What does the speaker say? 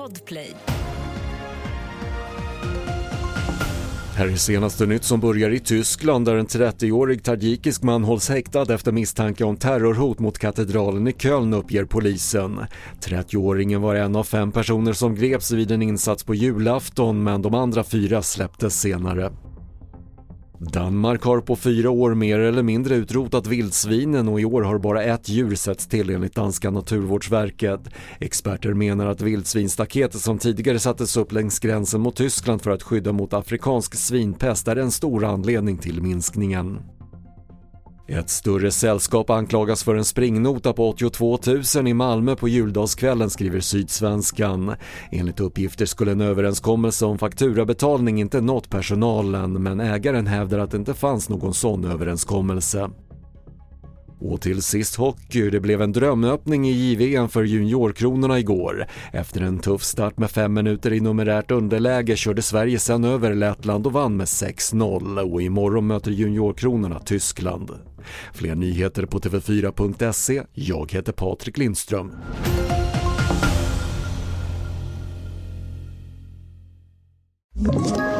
Podplay. Här är senaste nytt som börjar i Tyskland där en 30-årig tajikisk man hålls häktad efter misstanke om terrorhot mot katedralen i Köln uppger polisen. 30-åringen var en av fem personer som greps vid en insats på julafton men de andra fyra släpptes senare. Danmark har på fyra år mer eller mindre utrotat vildsvinen och i år har bara ett djur setts till enligt danska naturvårdsverket. Experter menar att vildsvinstaketet som tidigare sattes upp längs gränsen mot Tyskland för att skydda mot afrikansk svinpest är en stor anledning till minskningen. Ett större sällskap anklagas för en springnota på 82 000 i Malmö på juldagskvällen skriver Sydsvenskan. Enligt uppgifter skulle en överenskommelse om fakturabetalning inte nått personalen men ägaren hävdar att det inte fanns någon sån överenskommelse. Och till sist hockey. Det blev en drömöppning i JVM för juniorkronorna igår. Efter en tuff start med fem minuter i numerärt underläge körde Sverige sen över Lettland och vann med 6-0 och imorgon möter juniorkronorna Tyskland. Fler nyheter på TV4.se. Jag heter Patrik Lindström. Ett